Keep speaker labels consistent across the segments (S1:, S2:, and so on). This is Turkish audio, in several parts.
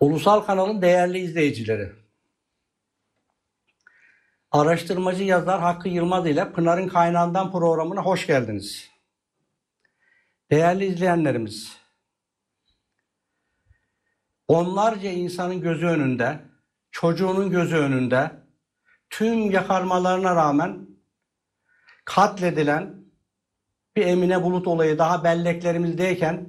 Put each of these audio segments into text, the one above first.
S1: Ulusal kanalın değerli izleyicileri. Araştırmacı yazar Hakkı Yılmaz ile Pınar'ın Kaynağından programına hoş geldiniz. Değerli izleyenlerimiz, onlarca insanın gözü önünde, çocuğunun gözü önünde, tüm yakarmalarına rağmen katledilen bir Emine Bulut olayı daha belleklerimizdeyken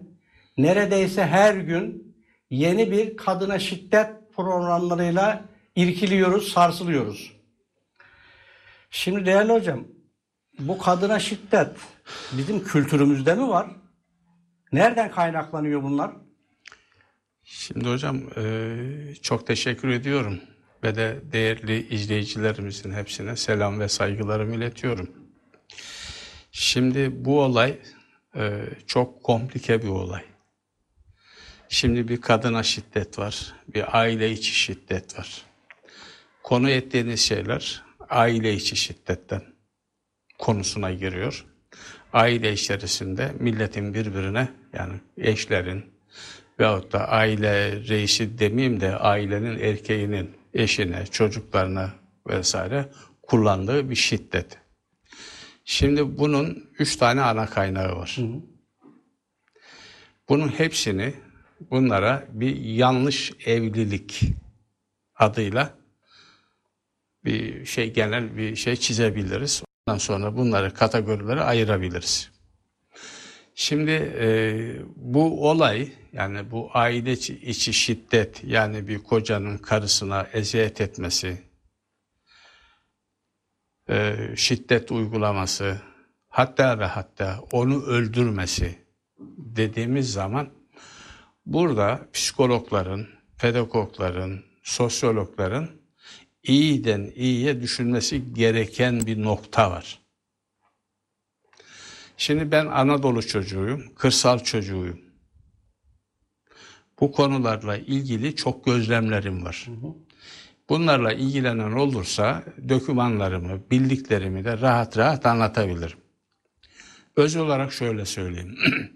S1: neredeyse her gün yeni bir kadına şiddet programlarıyla irkiliyoruz, sarsılıyoruz. Şimdi değerli hocam, bu kadına şiddet bizim kültürümüzde mi var? Nereden kaynaklanıyor bunlar?
S2: Şimdi hocam e, çok teşekkür ediyorum ve de değerli izleyicilerimizin hepsine selam ve saygılarımı iletiyorum. Şimdi bu olay e, çok komplike bir olay. Şimdi bir kadına şiddet var, bir aile içi şiddet var. Konu ettiğiniz şeyler aile içi şiddetten konusuna giriyor. Aile içerisinde milletin birbirine yani eşlerin veyahut da aile reisi demeyeyim de ailenin erkeğinin eşine, çocuklarına vesaire kullandığı bir şiddet. Şimdi bunun üç tane ana kaynağı var. Bunun hepsini bunlara bir yanlış evlilik adıyla bir şey genel bir şey çizebiliriz. Ondan sonra bunları kategorilere ayırabiliriz. Şimdi e, bu olay yani bu aile içi şiddet yani bir kocanın karısına eziyet etmesi, e, şiddet uygulaması, hatta ve hatta onu öldürmesi dediğimiz zaman burada psikologların, pedagogların, sosyologların iyiden iyiye düşünmesi gereken bir nokta var. Şimdi ben Anadolu çocuğuyum, kırsal çocuğuyum. Bu konularla ilgili çok gözlemlerim var. Bunlarla ilgilenen olursa dokümanlarımı, bildiklerimi de rahat rahat anlatabilirim. Öz olarak şöyle söyleyeyim.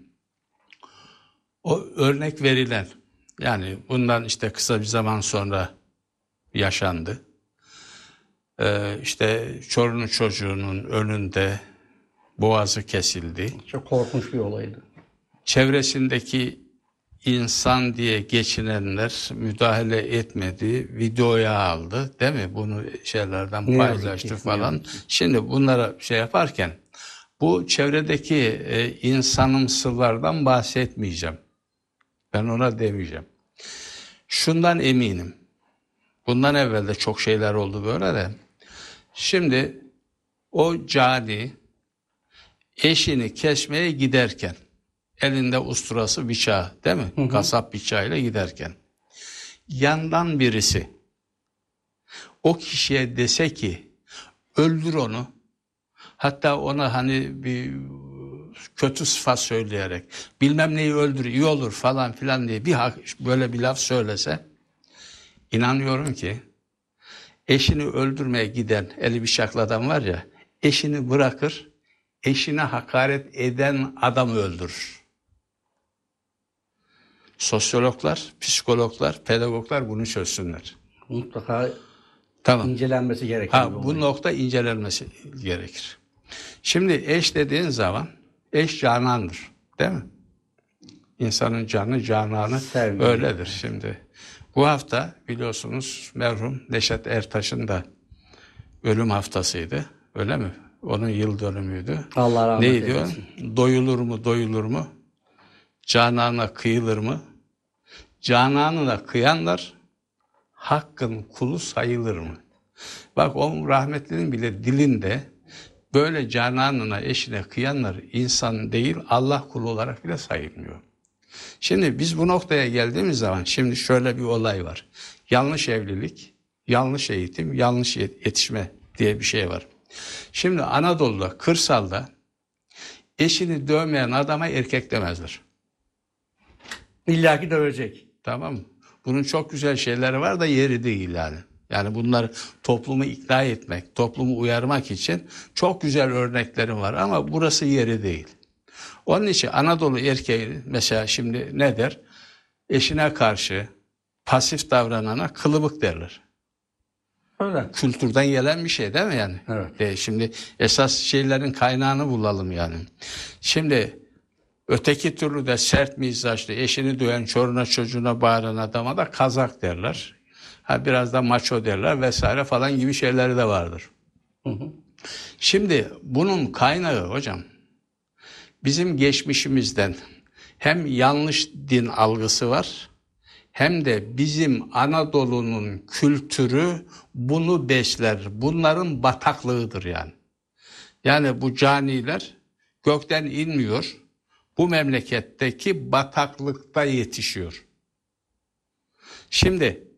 S2: o örnek verilen, yani bundan işte kısa bir zaman sonra yaşandı. Ee, işte Çorumlu çocuğunun önünde boğazı kesildi.
S1: Çok korkunç bir olaydı.
S2: Çevresindeki insan diye geçinenler müdahale etmedi, videoya aldı değil mi? Bunu şeylerden
S1: Ne
S2: paylaştı
S1: ki,
S2: falan. Şimdi bunlara şey yaparken bu çevredeki e, insanımsılardan bahsetmeyeceğim. Ben ona demeyeceğim. Şundan eminim. Bundan evvel de çok şeyler oldu böyle de. Şimdi o cani eşini kesmeye giderken elinde usturası bıçağı değil mi? Kasap bıçağıyla giderken yandan birisi o kişiye dese ki öldür onu hatta ona hani bir kötü sıfat söyleyerek bilmem neyi öldür iyi olur falan filan diye bir böyle bir laf söylese inanıyorum ki eşini öldürmeye giden eli bıçaklı adam var ya eşini bırakır eşine hakaret eden adamı öldürür. Sosyologlar, psikologlar, pedagoglar bunu çözsünler.
S1: Mutlaka
S2: Tamam.
S1: incelenmesi gereken bir
S2: Ha, bu nokta incelenmesi gerekir. Şimdi eş dediğin zaman eş canandır. Değil mi? İnsanın canı cananı
S1: Sevgi.
S2: öyledir şimdi. Bu hafta biliyorsunuz merhum Neşet Ertaş'ın da ölüm haftasıydı. Öyle mi? Onun yıl dönümüydü.
S1: Allah rahmet
S2: Ne
S1: eylesin.
S2: diyor? Doyulur mu, doyulur mu? Cananına kıyılır mı? Cananına kıyanlar hakkın kulu sayılır mı? Bak o rahmetlinin bile dilinde böyle cananına, eşine kıyanlar insan değil Allah kulu olarak bile sayılmıyor. Şimdi biz bu noktaya geldiğimiz zaman şimdi şöyle bir olay var. Yanlış evlilik, yanlış eğitim, yanlış yet- yetişme diye bir şey var. Şimdi Anadolu'da, kırsalda eşini dövmeyen adama erkek demezler.
S1: İlla ki dövecek.
S2: Tamam mı? Bunun çok güzel şeyleri var da yeri değil yani. Yani bunlar toplumu ikna etmek, toplumu uyarmak için çok güzel örneklerim var ama burası yeri değil. Onun için Anadolu erkeği mesela şimdi ne der? Eşine karşı pasif davranana kılıbık derler.
S1: Öyle.
S2: Kültürden gelen bir şey değil mi yani?
S1: Evet.
S2: De, şimdi esas şeylerin kaynağını bulalım yani. Şimdi öteki türlü de sert mizaçlı, eşini döven, çoruna çocuğuna bağıran adama da kazak derler. Ha biraz da maço derler vesaire falan gibi şeyleri de vardır. Şimdi bunun kaynağı hocam bizim geçmişimizden hem yanlış din algısı var hem de bizim Anadolu'nun kültürü bunu besler. Bunların bataklığıdır yani. Yani bu caniler gökten inmiyor. Bu memleketteki bataklıkta yetişiyor. Şimdi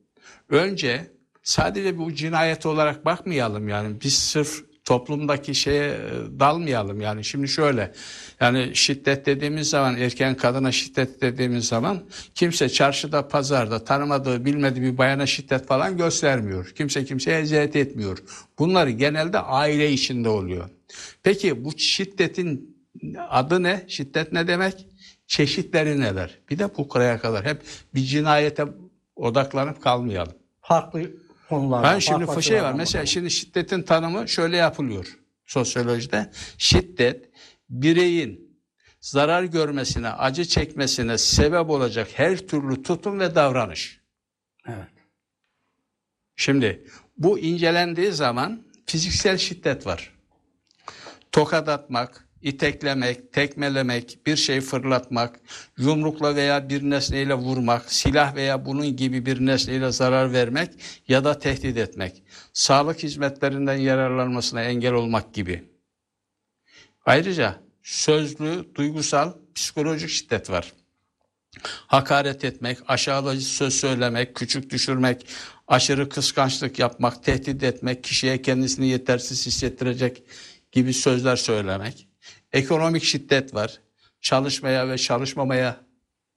S2: önce sadece bu cinayet olarak bakmayalım yani biz sırf toplumdaki şeye e, dalmayalım yani şimdi şöyle yani şiddet dediğimiz zaman erken kadına şiddet dediğimiz zaman kimse çarşıda pazarda tanımadığı bilmediği bir bayana şiddet falan göstermiyor. Kimse kimseye eziyet etmiyor. Bunlar genelde aile içinde oluyor. Peki bu şiddetin adı ne? Şiddet ne demek? Çeşitleri neler? Bir de bu kadar hep bir cinayete odaklanıp kalmayalım.
S1: Farklı konular.
S2: Ben şimdi şey var mesela şimdi şiddetin tanımı şöyle yapılıyor sosyolojide. Şiddet bireyin zarar görmesine, acı çekmesine sebep olacak her türlü tutum ve davranış.
S1: Evet.
S2: Şimdi bu incelendiği zaman fiziksel şiddet var. Tokat atmak, iteklemek, tekmelemek, bir şey fırlatmak, yumrukla veya bir nesneyle vurmak, silah veya bunun gibi bir nesneyle zarar vermek ya da tehdit etmek, sağlık hizmetlerinden yararlanmasına engel olmak gibi. Ayrıca sözlü, duygusal, psikolojik şiddet var. Hakaret etmek, aşağılayıcı söz söylemek, küçük düşürmek, aşırı kıskançlık yapmak, tehdit etmek, kişiye kendisini yetersiz hissettirecek gibi sözler söylemek. Ekonomik şiddet var. Çalışmaya ve çalışmamaya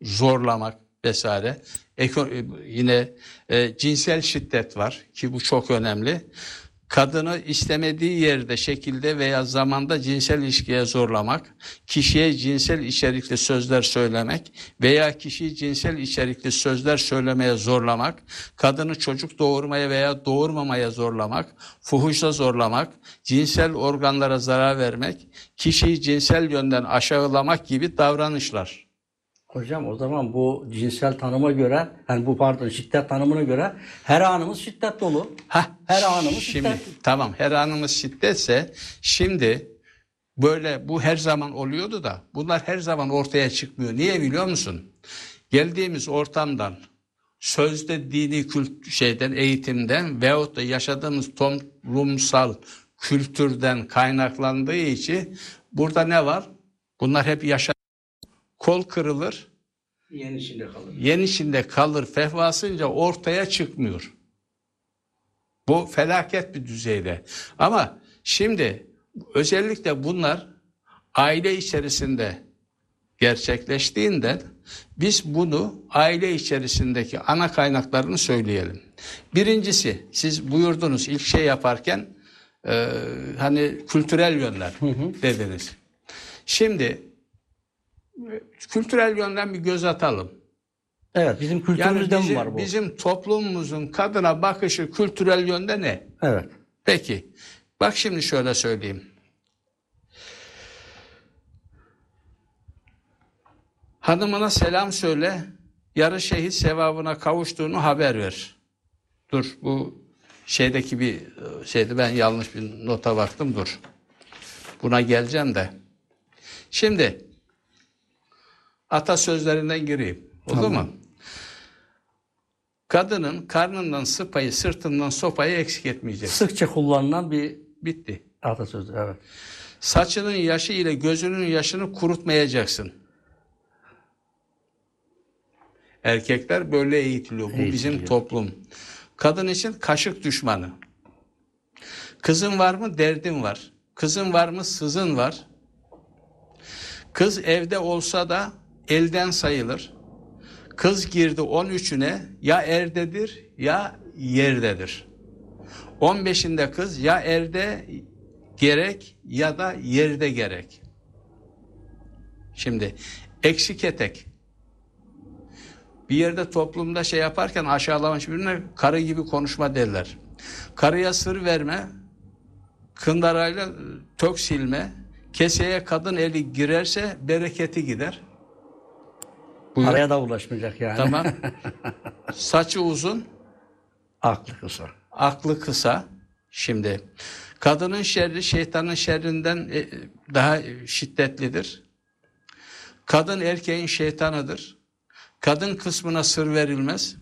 S2: zorlamak vesaire. Eko, yine e, cinsel şiddet var ki bu çok önemli. Kadını istemediği yerde, şekilde veya zamanda cinsel ilişkiye zorlamak, kişiye cinsel içerikli sözler söylemek veya kişiyi cinsel içerikli sözler söylemeye zorlamak, kadını çocuk doğurmaya veya doğurmamaya zorlamak, fuhuşla zorlamak, cinsel organlara zarar vermek, kişiyi cinsel yönden aşağılamak gibi davranışlar.
S1: Hocam o zaman bu cinsel tanıma göre, yani bu pardon şiddet tanımına göre her anımız şiddet dolu.
S2: Hah,
S1: Her anımız
S2: şimdi
S1: şiddet.
S2: tamam her anımız şiddetse şimdi böyle bu her zaman oluyordu da bunlar her zaman ortaya çıkmıyor. Niye biliyor musun? Geldiğimiz ortamdan sözde dini kült şeyden eğitimden veyahut da yaşadığımız toplumsal kültürden kaynaklandığı için burada ne var? Bunlar hep yaşa kol kırılır,
S1: Yeni içinde kalır.
S2: yenisinde kalır fehvasınca ortaya çıkmıyor. Bu felaket bir düzeyde. Ama şimdi özellikle bunlar aile içerisinde gerçekleştiğinden biz bunu aile içerisindeki ana kaynaklarını söyleyelim. Birincisi siz buyurdunuz ilk şey yaparken e, hani kültürel yönler dediniz. Şimdi kültürel yönden bir göz atalım.
S1: Evet bizim
S2: Yani
S1: kültürümüzde
S2: bizim,
S1: mi var bu?
S2: bizim toplumumuzun kadına bakışı kültürel yönde ne?
S1: Evet.
S2: Peki. Bak şimdi şöyle söyleyeyim. Hanımına selam söyle, yarı şehit sevabına kavuştuğunu haber ver. Dur bu şeydeki bir şeydi ben yanlış bir nota baktım dur. Buna geleceğim de. Şimdi atasözlerinden gireyim. Oldu mu? Kadının karnından sıpayı, sırtından sopayı eksik etmeyecek.
S1: Sıkça kullanılan bir
S2: Bitti.
S1: atasözü. Evet.
S2: Saçının yaşı ile gözünün yaşını kurutmayacaksın. Erkekler böyle eğitiliyor. Bu bizim
S1: Eğitiliyor.
S2: toplum. Kadın için kaşık düşmanı. Kızın var mı? Derdin var. Kızın var mı? Sızın var. Kız evde olsa da elden sayılır. Kız girdi 13'üne ya erdedir ya yerdedir. 15'inde kız ya erde gerek ya da yerde gerek. Şimdi eksik etek. bir yerde toplumda şey yaparken aşağılamış birine karı gibi konuşma derler. Karıya sır verme, kındarayla tök silme, keseye kadın eli girerse bereketi gider. Buyur.
S1: Araya da ulaşmayacak yani.
S2: Tamam. Saçı uzun,
S1: Aklı kısa.
S2: aklı kısa. Şimdi kadının şerri şeytanın şerrinden e, daha şiddetlidir. Kadın erkeğin şeytanıdır. Kadın kısmına sır verilmez.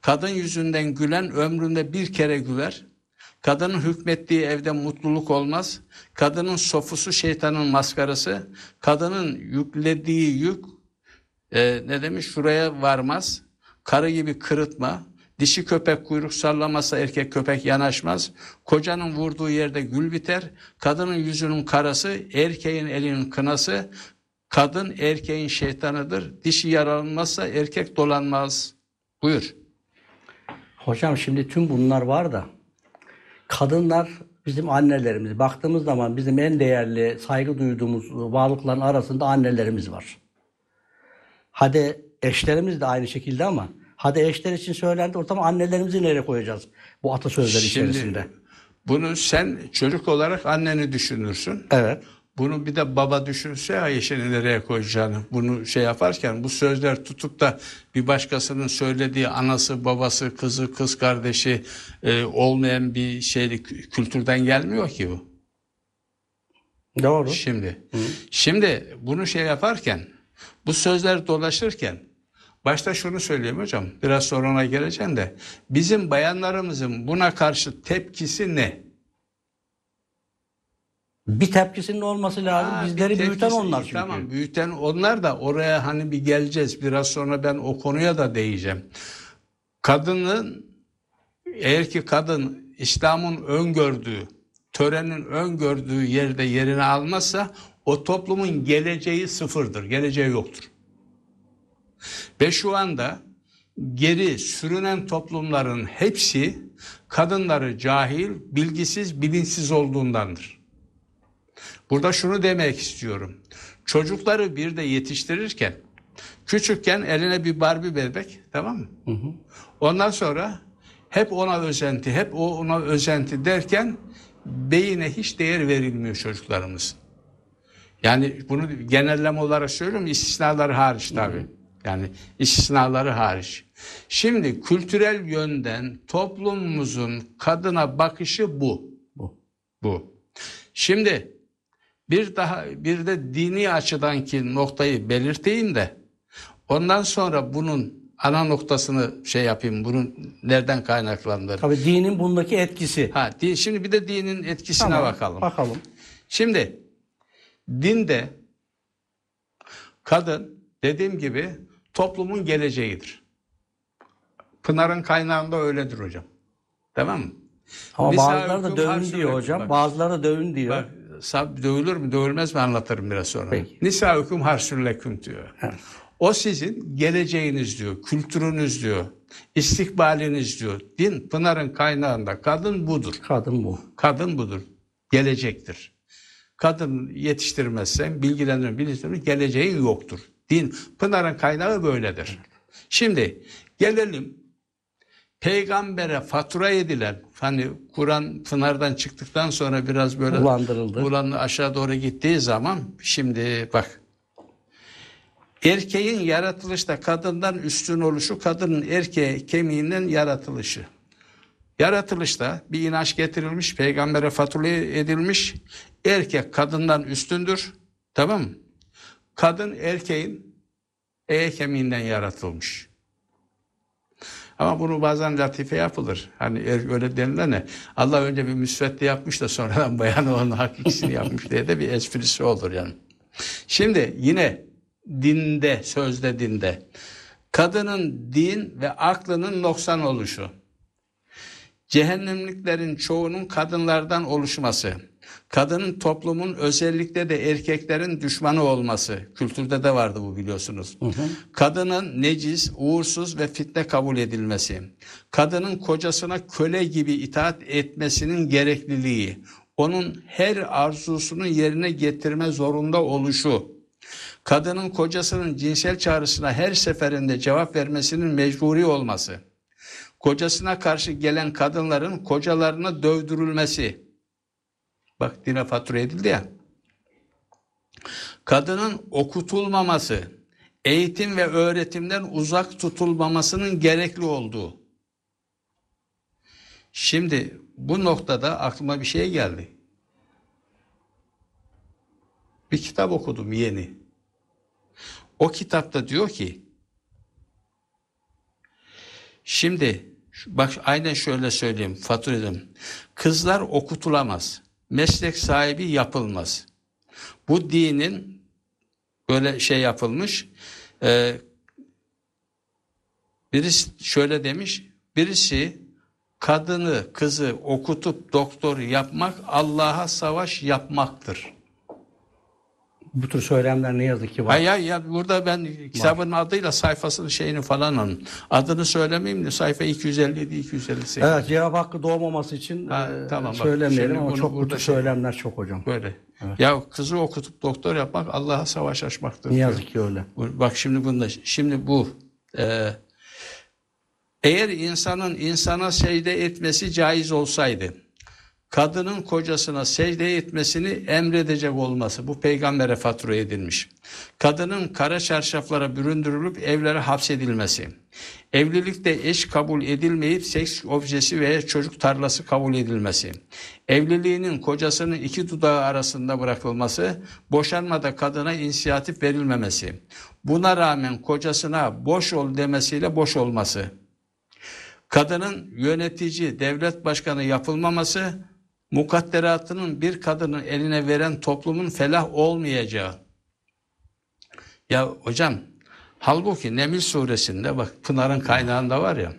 S2: Kadın yüzünden gülen ömründe bir kere güler. Kadının hükmettiği evde mutluluk olmaz. Kadının sofusu şeytanın maskarası. Kadının yüklediği yük e, ne demiş şuraya varmaz. Karı gibi kırıtma. Dişi köpek kuyruk sallamasa erkek köpek yanaşmaz. Kocanın vurduğu yerde gül biter. Kadının yüzünün karası, erkeğin elinin kınası. Kadın erkeğin şeytanıdır. Dişi yaralanmazsa erkek dolanmaz. Buyur.
S1: Hocam şimdi tüm bunlar var da kadınlar bizim annelerimiz. Baktığımız zaman bizim en değerli, saygı duyduğumuz varlıkların arasında annelerimiz var. Hadi eşlerimiz de aynı şekilde ama hadi eşler için söylendi ortama annelerimizi nereye koyacağız bu atasözleri içerisinde?
S2: bunu sen çocuk olarak anneni düşünürsün.
S1: Evet.
S2: Bunu bir de baba düşünse eşini nereye koyacağını. Bunu şey yaparken bu sözler tutup da bir başkasının söylediği anası, babası, kızı, kız kardeşi e, olmayan bir şeyli kültürden gelmiyor ki bu.
S1: Doğru.
S2: Şimdi şimdi bunu şey yaparken bu sözler dolaşırken başta şunu söyleyeyim hocam. Biraz sonra ona geleceğim de bizim bayanlarımızın buna karşı tepkisi ne?
S1: Bir tepkisinin olması lazım.
S2: Ha,
S1: Bizleri
S2: bir
S1: büyüten
S2: tepkisi-
S1: onlar çünkü.
S2: Tamam büyüten onlar da oraya hani bir geleceğiz. Biraz sonra ben o konuya da değeceğim. Kadının eğer ki kadın İslam'ın öngördüğü, törenin öngördüğü yerde yerini almazsa o toplumun geleceği sıfırdır. Geleceği yoktur. Ve şu anda geri sürünen toplumların hepsi kadınları cahil, bilgisiz, bilinçsiz olduğundandır. Burada şunu demek istiyorum. Çocukları bir de yetiştirirken küçükken eline bir Barbie bebek tamam mı? Ondan sonra hep ona özenti, hep o ona özenti derken beyine hiç değer verilmiyor çocuklarımız. Yani bunu genelleme olarak söylüyorum istisnaları hariç tabii. Yani istisnaları hariç. Şimdi kültürel yönden toplumumuzun kadına bakışı bu.
S1: Bu.
S2: Bu. Şimdi bir daha bir de dini açıdanki noktayı belirteyim de ondan sonra bunun ana noktasını şey yapayım. Bunun nereden kaynaklandığını.
S1: Tabii dinin bundaki etkisi.
S2: Ha, din, şimdi bir de dinin etkisine
S1: Tamam,
S2: bakalım.
S1: Bakalım.
S2: Şimdi dinde kadın dediğim gibi toplumun geleceğidir. Pınar'ın kaynağında öyledir hocam. Tamam mı?
S1: Ama
S2: Nisa
S1: bazıları da dövün diyor hocam.
S2: Bak.
S1: Bazıları da dövün diyor.
S2: Bak, sab dövülür mü dövülmez mi anlatırım biraz sonra.
S1: Peki.
S2: Nisa hüküm harsülleküm diyor.
S1: Evet.
S2: O sizin geleceğiniz diyor, kültürünüz diyor, istikbaliniz diyor. Din Pınar'ın kaynağında kadın budur.
S1: Kadın bu.
S2: Kadın budur. Gelecektir. Kadın yetiştirmezsen, bilgilendirme, bilinçlendirme geleceğin yoktur. Din, Pınar'ın kaynağı böyledir. Şimdi gelelim peygambere fatura edilen, hani Kur'an Pınar'dan çıktıktan sonra biraz böyle
S1: Bulandırıldı.
S2: bulandı aşağı doğru gittiği zaman şimdi bak erkeğin yaratılışta kadından üstün oluşu, kadının erkeğe kemiğinden yaratılışı. Yaratılışta bir inanç getirilmiş, peygambere fatura edilmiş. Erkek kadından üstündür. Tamam mı? Kadın erkeğin e kemiğinden yaratılmış. Ama bunu bazen latife yapılır. Hani er- öyle denilen ne? Allah önce bir müsvedde yapmış da sonradan bayanı onun hakikisini yapmış diye de bir esprisi olur yani. Şimdi yine dinde, sözde dinde kadının din ve aklının noksan oluşu. Cehennemliklerin çoğunun kadınlardan oluşması, kadının toplumun özellikle de erkeklerin düşmanı olması, kültürde de vardı bu biliyorsunuz. Kadının necis, uğursuz ve fitne kabul edilmesi, kadının kocasına köle gibi itaat etmesinin gerekliliği, onun her arzusunu yerine getirme zorunda oluşu, Kadının kocasının cinsel çağrısına her seferinde cevap vermesinin mecburi olması. Kocasına karşı gelen kadınların kocalarına dövdürülmesi. Bak dine fatura edildi ya. Kadının okutulmaması, eğitim ve öğretimden uzak tutulmamasının gerekli olduğu. Şimdi bu noktada aklıma bir şey geldi. Bir kitap okudum yeni. O kitapta diyor ki şimdi bak aynen şöyle söyleyeyim fatura edeyim. Kızlar okutulamaz. Meslek sahibi yapılmaz. Bu dinin böyle şey yapılmış. Ee, birisi şöyle demiş. Birisi kadını, kızı okutup doktor yapmak Allah'a savaş yapmaktır.
S1: Bu tür söylemler ne yazık ki var.
S2: Hayır hayır ya burada ben kitabın adıyla sayfasının şeyini falan onun. Adını söylemeyeyim de sayfa 257 258.
S1: Evet cevap hakkı doğmaması için
S2: Ha,
S1: e,
S2: tamam, bak,
S1: söylemeyelim
S2: şimdi
S1: ama çok bu
S2: burada şey-
S1: söylemler çok hocam.
S2: Böyle. Ya kızı okutup doktor yapmak Allah'a savaş açmaktır.
S1: Ne yazık ki öyle.
S2: Bak şimdi bunda şimdi bu e, eğer insanın insana secde etmesi caiz olsaydı kadının kocasına secde etmesini emredecek olması bu peygambere fatura edilmiş. Kadının kara çarşaflara büründürülüp evlere hapsedilmesi. Evlilikte eş kabul edilmeyip seks objesi veya çocuk tarlası kabul edilmesi. Evliliğinin kocasının iki dudağı arasında bırakılması, boşanmada kadına inisiyatif verilmemesi. Buna rağmen kocasına boş ol demesiyle boş olması. Kadının yönetici, devlet başkanı yapılmaması, mukadderatının bir kadının eline veren toplumun felah olmayacağı. Ya hocam, halbuki Neml suresinde bak Pınar'ın kaynağında var ya,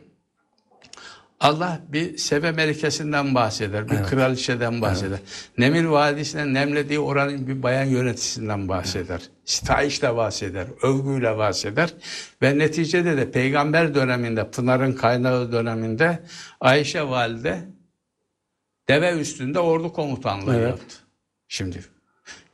S2: Allah bir Sebe Melikesi'nden bahseder, bir kraliçeden bahseder. Nemil Vadisi'nden nemlediği oranın bir bayan yöneticisinden bahseder. Sitayişle bahseder, övgüyle bahseder. Ve neticede de peygamber döneminde, Pınar'ın kaynağı döneminde Ayşe Valide deve üstünde ordu komutanlığı
S1: Evet.
S2: yaptı. Şimdi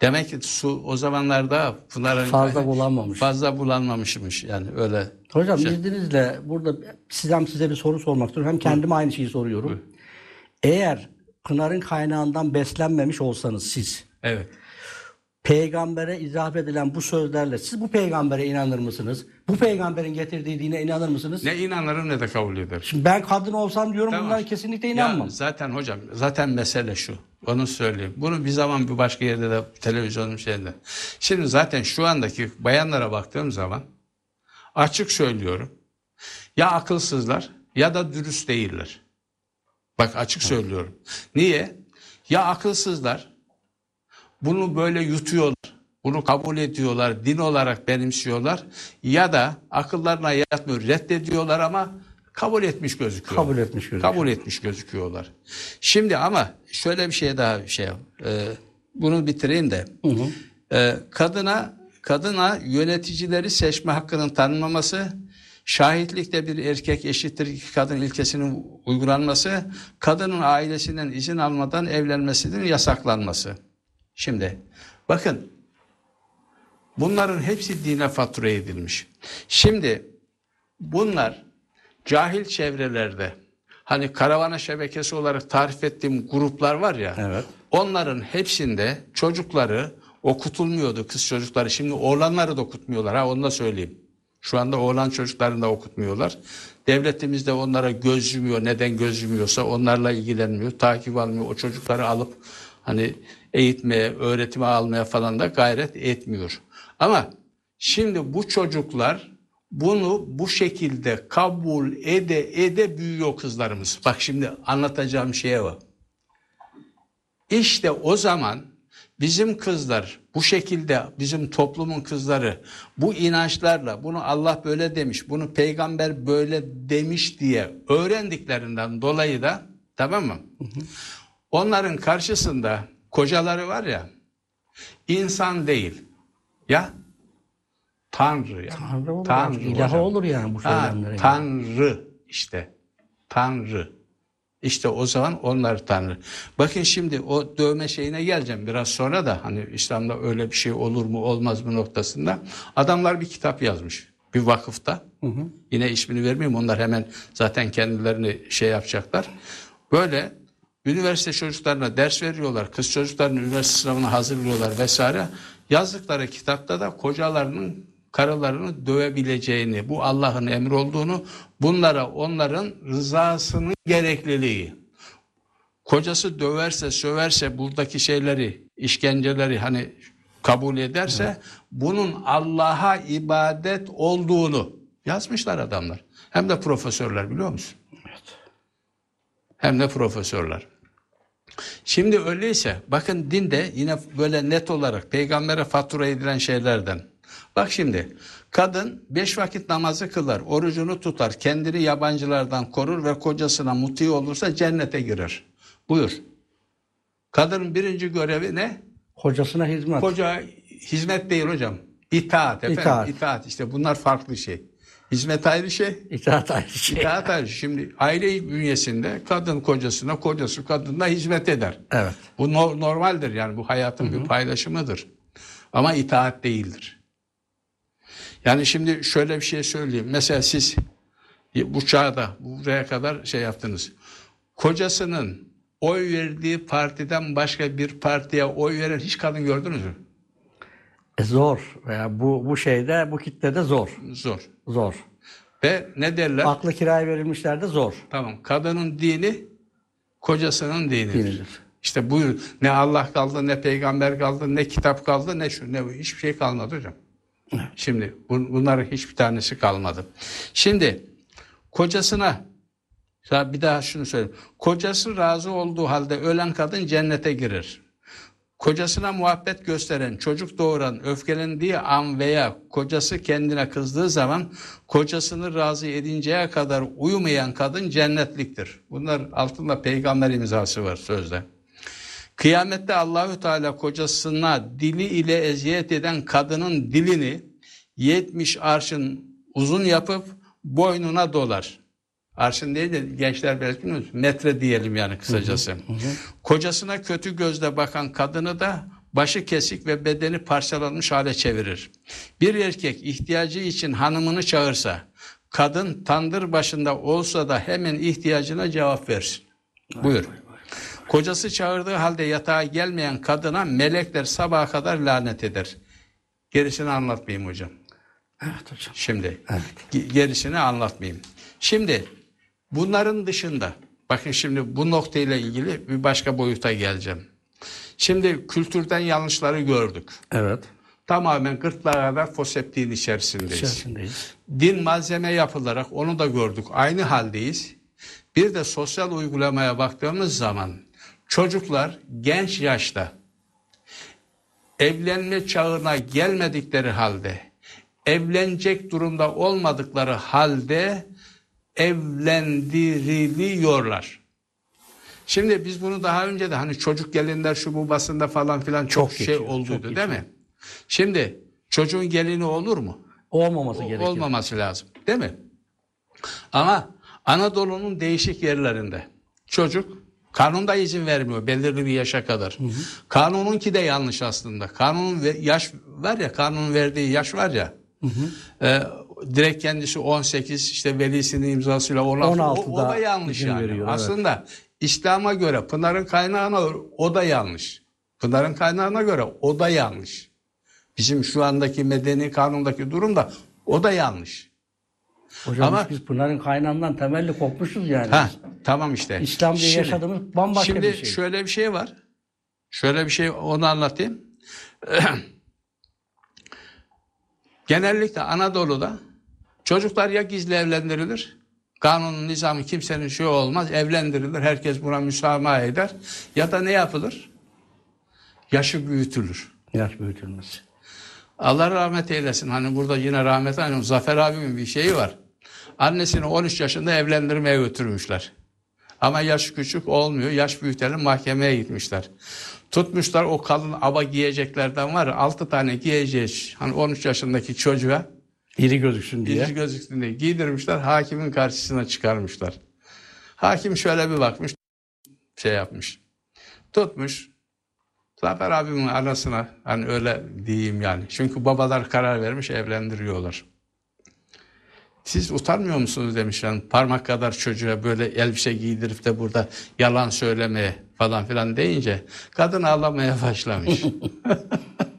S2: demek ki su o zamanlarda Pınar'ın
S1: Fazla bulanmamış.
S2: fazla bulanmamışmış yani öyle.
S1: Hocam
S2: Şey-
S1: izninizle burada sizden size bir soru sormak istiyorum. Hem kendime aynı şeyi soruyorum. Eğer Pınar'ın kaynağından beslenmemiş olsanız siz
S2: Evet.
S1: Peygambere izah edilen bu sözlerle siz bu peygambere inanır mısınız? Bu peygamberin getirdiği dine inanır mısınız?
S2: Ne inanırım ne de kabul ederim.
S1: Şimdi ben kadın olsam diyorum
S2: Tamam.
S1: bunlara kesinlikle
S2: Ya
S1: inanmam.
S2: zaten hocam zaten mesele şu. Onu söyleyeyim. Bunu bir zaman bir başka yerde de televizyonun şeyinde. Şimdi zaten şu andaki bayanlara baktığım zaman açık söylüyorum. Ya akılsızlar ya da dürüst değiller. Bak açık söylüyorum. Niye? Ya akılsızlar bunu böyle yutuyorlar. Bunu kabul ediyorlar, din olarak benimsiyorlar ya da akıllarına yatmıyor, reddediyorlar ama kabul etmiş gözüküyor.
S1: Kabul etmiş gözüküyor.
S2: Kabul etmiş gözüküyorlar. Şimdi ama şöyle bir şey daha bir şey yap. Ee, bunu bitireyim de. Ee, kadına kadına yöneticileri seçme hakkının tanınmaması, şahitlikte bir erkek eşittir iki kadın ilkesinin uygulanması, kadının ailesinden izin almadan evlenmesinin yasaklanması. Şimdi bakın bunların hepsi dine fatura edilmiş. Şimdi bunlar cahil çevrelerde hani karavana şebekesi olarak tarif ettiğim gruplar var ya
S1: Evet.
S2: onların hepsinde çocukları okutulmuyordu kız çocukları. Şimdi oğlanları da okutmuyorlar ha onu da söyleyeyim. Şu anda oğlan çocuklarını da okutmuyorlar. Devletimiz de onlara göz yumuyor. Neden göz yumuyorsa onlarla ilgilenmiyor. Takip almıyor. O çocukları alıp hani eğitmeye, öğretime almaya falan da gayret etmiyor. Ama şimdi bu çocuklar bunu bu şekilde kabul ede ede büyüyor kızlarımız. Bak şimdi anlatacağım şeye bak. İşte o zaman bizim kızlar bu şekilde bizim toplumun kızları bu inançlarla bunu Allah böyle demiş, bunu peygamber böyle demiş diye öğrendiklerinden dolayı da tamam mı? Onların karşısında kocaları var ya insan değil ya Tanrı ya.
S1: Tanrı olur.
S2: Tanrı hocam.
S1: olur yani bu
S2: Ha,
S1: söylemlere.
S2: Tanrı işte. Tanrı. İşte o zaman onlar tanır. Bakın şimdi o dövme şeyine geleceğim biraz sonra da hani İslam'da öyle bir şey olur mu olmaz mı noktasında. Adamlar bir kitap yazmış bir vakıfta. Yine ismini vermeyeyim onlar hemen zaten kendilerini şey yapacaklar. Böyle üniversite çocuklarına ders veriyorlar. Kız çocuklarını üniversite sınavına hazırlıyorlar vesaire. Yazdıkları kitapta da kocalarının karılarını dövebileceğini, bu Allah'ın emri olduğunu, bunlara onların rızasının gerekliliği. Kocası döverse, söverse buradaki şeyleri, işkenceleri hani kabul ederse bunun Allah'a ibadet olduğunu yazmışlar adamlar. Hem de profesörler biliyor musun? Hem de profesörler. Şimdi öyleyse bakın din de yine böyle net olarak peygambere fatura edilen şeylerden. Bak şimdi kadın beş vakit namazı kılar, orucunu tutar, kendini yabancılardan korur ve kocasına muti olursa cennete girer. Buyur. Kadının birinci görevi ne?
S1: Kocasına hizmet.
S2: Koca hizmet değil hocam. İtaat efendim.
S1: İtaat.
S2: İtaat. işte bunlar farklı şey. Hizmet ayrı şey.
S1: İtaat ayrı şey.
S2: İtaat ayrı. Şimdi aile bünyesinde kadın kocasına, kocası kadınına hizmet eder.
S1: Evet.
S2: Bu no- normaldir yani bu hayatın bir paylaşımıdır. Ama itaat değildir. Yani şimdi şöyle bir şey söyleyeyim. Mesela siz bu çağda buraya kadar şey yaptınız. Kocasının oy verdiği partiden başka bir partiye oy veren hiç kadın gördünüz mü?
S1: E zor. Veya bu bu şeyde bu kitlede zor.
S2: Zor.
S1: Zor.
S2: Ve ne derler?
S1: Aklı kiraya verilmişlerde zor.
S2: Tamam. Kadının dini kocasının dinidir.
S1: Dinidir.
S2: İşte buyur. Ne Allah kaldı, ne peygamber kaldı, ne kitap kaldı, ne şu, ne bu. Hiçbir şey kalmadı hocam. Şimdi bun, bunların hiçbir tanesi kalmadı. Şimdi kocasına bir daha şunu söyleyeyim. Kocası razı olduğu halde ölen kadın cennete girer. Kocasına muhabbet gösteren, çocuk doğuran, öfkelendiği an veya kocası kendine kızdığı zaman kocasını razı edinceye kadar uyumayan kadın cennetliktir. Bunlar altında peygamber imzası var sözde. Kıyamette Allahü Teala kocasına dili ile eziyet eden kadının dilini 70 arşın uzun yapıp boynuna dolar. Arşın değil de gençler belki bilmiyor, metre diyelim yani kısacası. Kocasına kötü gözle bakan kadını da başı kesik ve bedeni parçalanmış hale çevirir. Bir erkek ihtiyacı için hanımını çağırsa, kadın tandır başında olsa da hemen ihtiyacına cevap versin. Buyur. Kocası çağırdığı halde yatağa gelmeyen kadına melekler sabaha kadar lanet eder. Gerisini anlatmayayım hocam.
S1: Evet hocam.
S2: Şimdi
S1: Evet.
S2: ge- gerisini anlatmayayım. Şimdi bunların dışında bakın şimdi bu noktayla ilgili bir başka boyuta geleceğim. Şimdi kültürden yanlışları gördük.
S1: Evet.
S2: Tamamen gırtlağa kadar foseptiğin içerisindeyiz.
S1: İçerisindeyiz.
S2: Din malzeme yapılarak onu da gördük. Aynı haldeyiz. Bir de sosyal uygulamaya baktığımız zaman çocuklar genç yaşta evlenme çağına gelmedikleri halde evlenecek durumda olmadıkları halde evlendiriliyorlar. Şimdi biz bunu daha önce de hani çocuk gelinler şu bu basında falan filan çok,
S1: Çok
S2: şey
S1: geçiyor,
S2: olduydu
S1: çok
S2: değil mi? Şimdi çocuğun gelini olur mu?
S1: Olmaması gerekiyor.
S2: Olmaması lazım değil mi? Ama Anadolu'nun değişik yerlerinde çocuk kanunda izin vermiyor belirli bir yaşa kadar. Kanununki de yanlış aslında. Kanunun ve- yaş var ya kanunun verdiği yaş var ya. e, direkt kendisi 18 işte velisinin imzasıyla 16, o, o
S1: 16'da
S2: da yanlış yani.
S1: veriyor, evet.
S2: aslında İslam'a göre Pınar'ın kaynağına o da yanlış. Pınar'ın kaynağına göre o da yanlış. Bizim şu andaki medeni kanundaki durum da o da yanlış.
S1: Hocam
S2: Ama-
S1: biz Pınar'ın kaynağından temelli kopmuşuz yani.
S2: Ha tamam işte.
S1: İslam diye
S2: Şimdi-
S1: yaşadığımız bambaşka
S2: Şimdi
S1: bir şey.
S2: şöyle bir şey var. Şöyle bir şey onu anlatayım. Genellikle Anadolu'da çocuklar ya gizli evlendirilir. Kanunun nizamı kimsenin şey olmaz. Evlendirilir. Herkes buna müsamaha eder. Ya da ne yapılır? Yaşı büyütülür.
S1: Yaş büyütülmesi.
S2: Allah rahmet eylesin. Hani burada yine rahmet eylesin. Zafer abimin bir şeyi var. Annesini 13 yaşında evlendirmeye götürmüşler. Ama yaş küçük olmuyor. Yaş büyütelim mahkemeye gitmişler. Tutmuşlar o kalın aba giyeceklerden var. 6 tane giyeceğiz. Hani 13 yaşındaki çocuğa
S1: İri gözüksün diye.
S2: İri gözüksün diye giydirmişler. Hakimin karşısına çıkarmışlar. Hakim şöyle bir bakmış, şey yapmış. Tutmuş. Zafer abimin anasına hani öyle diyeyim yani. Çünkü babalar karar vermiş evlendiriyorlar. Siz utanmıyor musunuz demiş yani parmak kadar çocuğa böyle elbise giydirip de burada yalan söylemeye falan filan deyince kadın ağlamaya başlamış.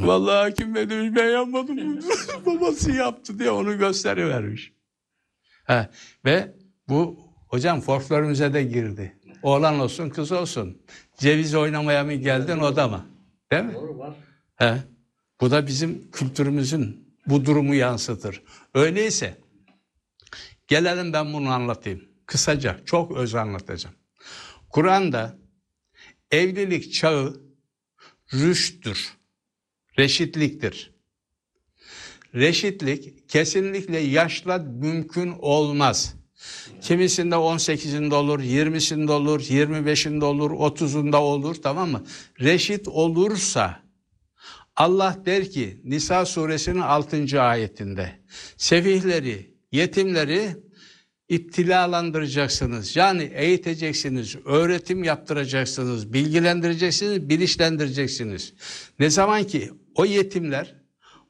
S2: Vallahi hakim bey demiş ben yapmadım. Babası yaptı diye onu gösterivermiş. Ha, ve bu hocam folklorumuza da girdi. Oğlan olsun kız olsun. Ceviz oynamaya mı geldin o da mı? Değil mi?
S1: Doğru var.
S2: He. Bu da bizim kültürümüzün bu durumu yansıtır. Öyleyse gelelim ben bunu anlatayım. Kısaca çok öz anlatacağım. Kur'an'da evlilik çağı rüşttür. Reşitliktir. Reşitlik kesinlikle yaşla mümkün olmaz. Kimisinde 18'inde olur, 20'sinde olur, 25'inde olur, 30'unda olur tamam mı? Reşit olursa Allah der ki Nisa suresinin 6. ayetinde sefihleri, yetimleri iptilalandıracaksınız. Yani eğiteceksiniz, öğretim yaptıracaksınız, bilgilendireceksiniz, bilinçlendireceksiniz. Ne zaman ki o yetimler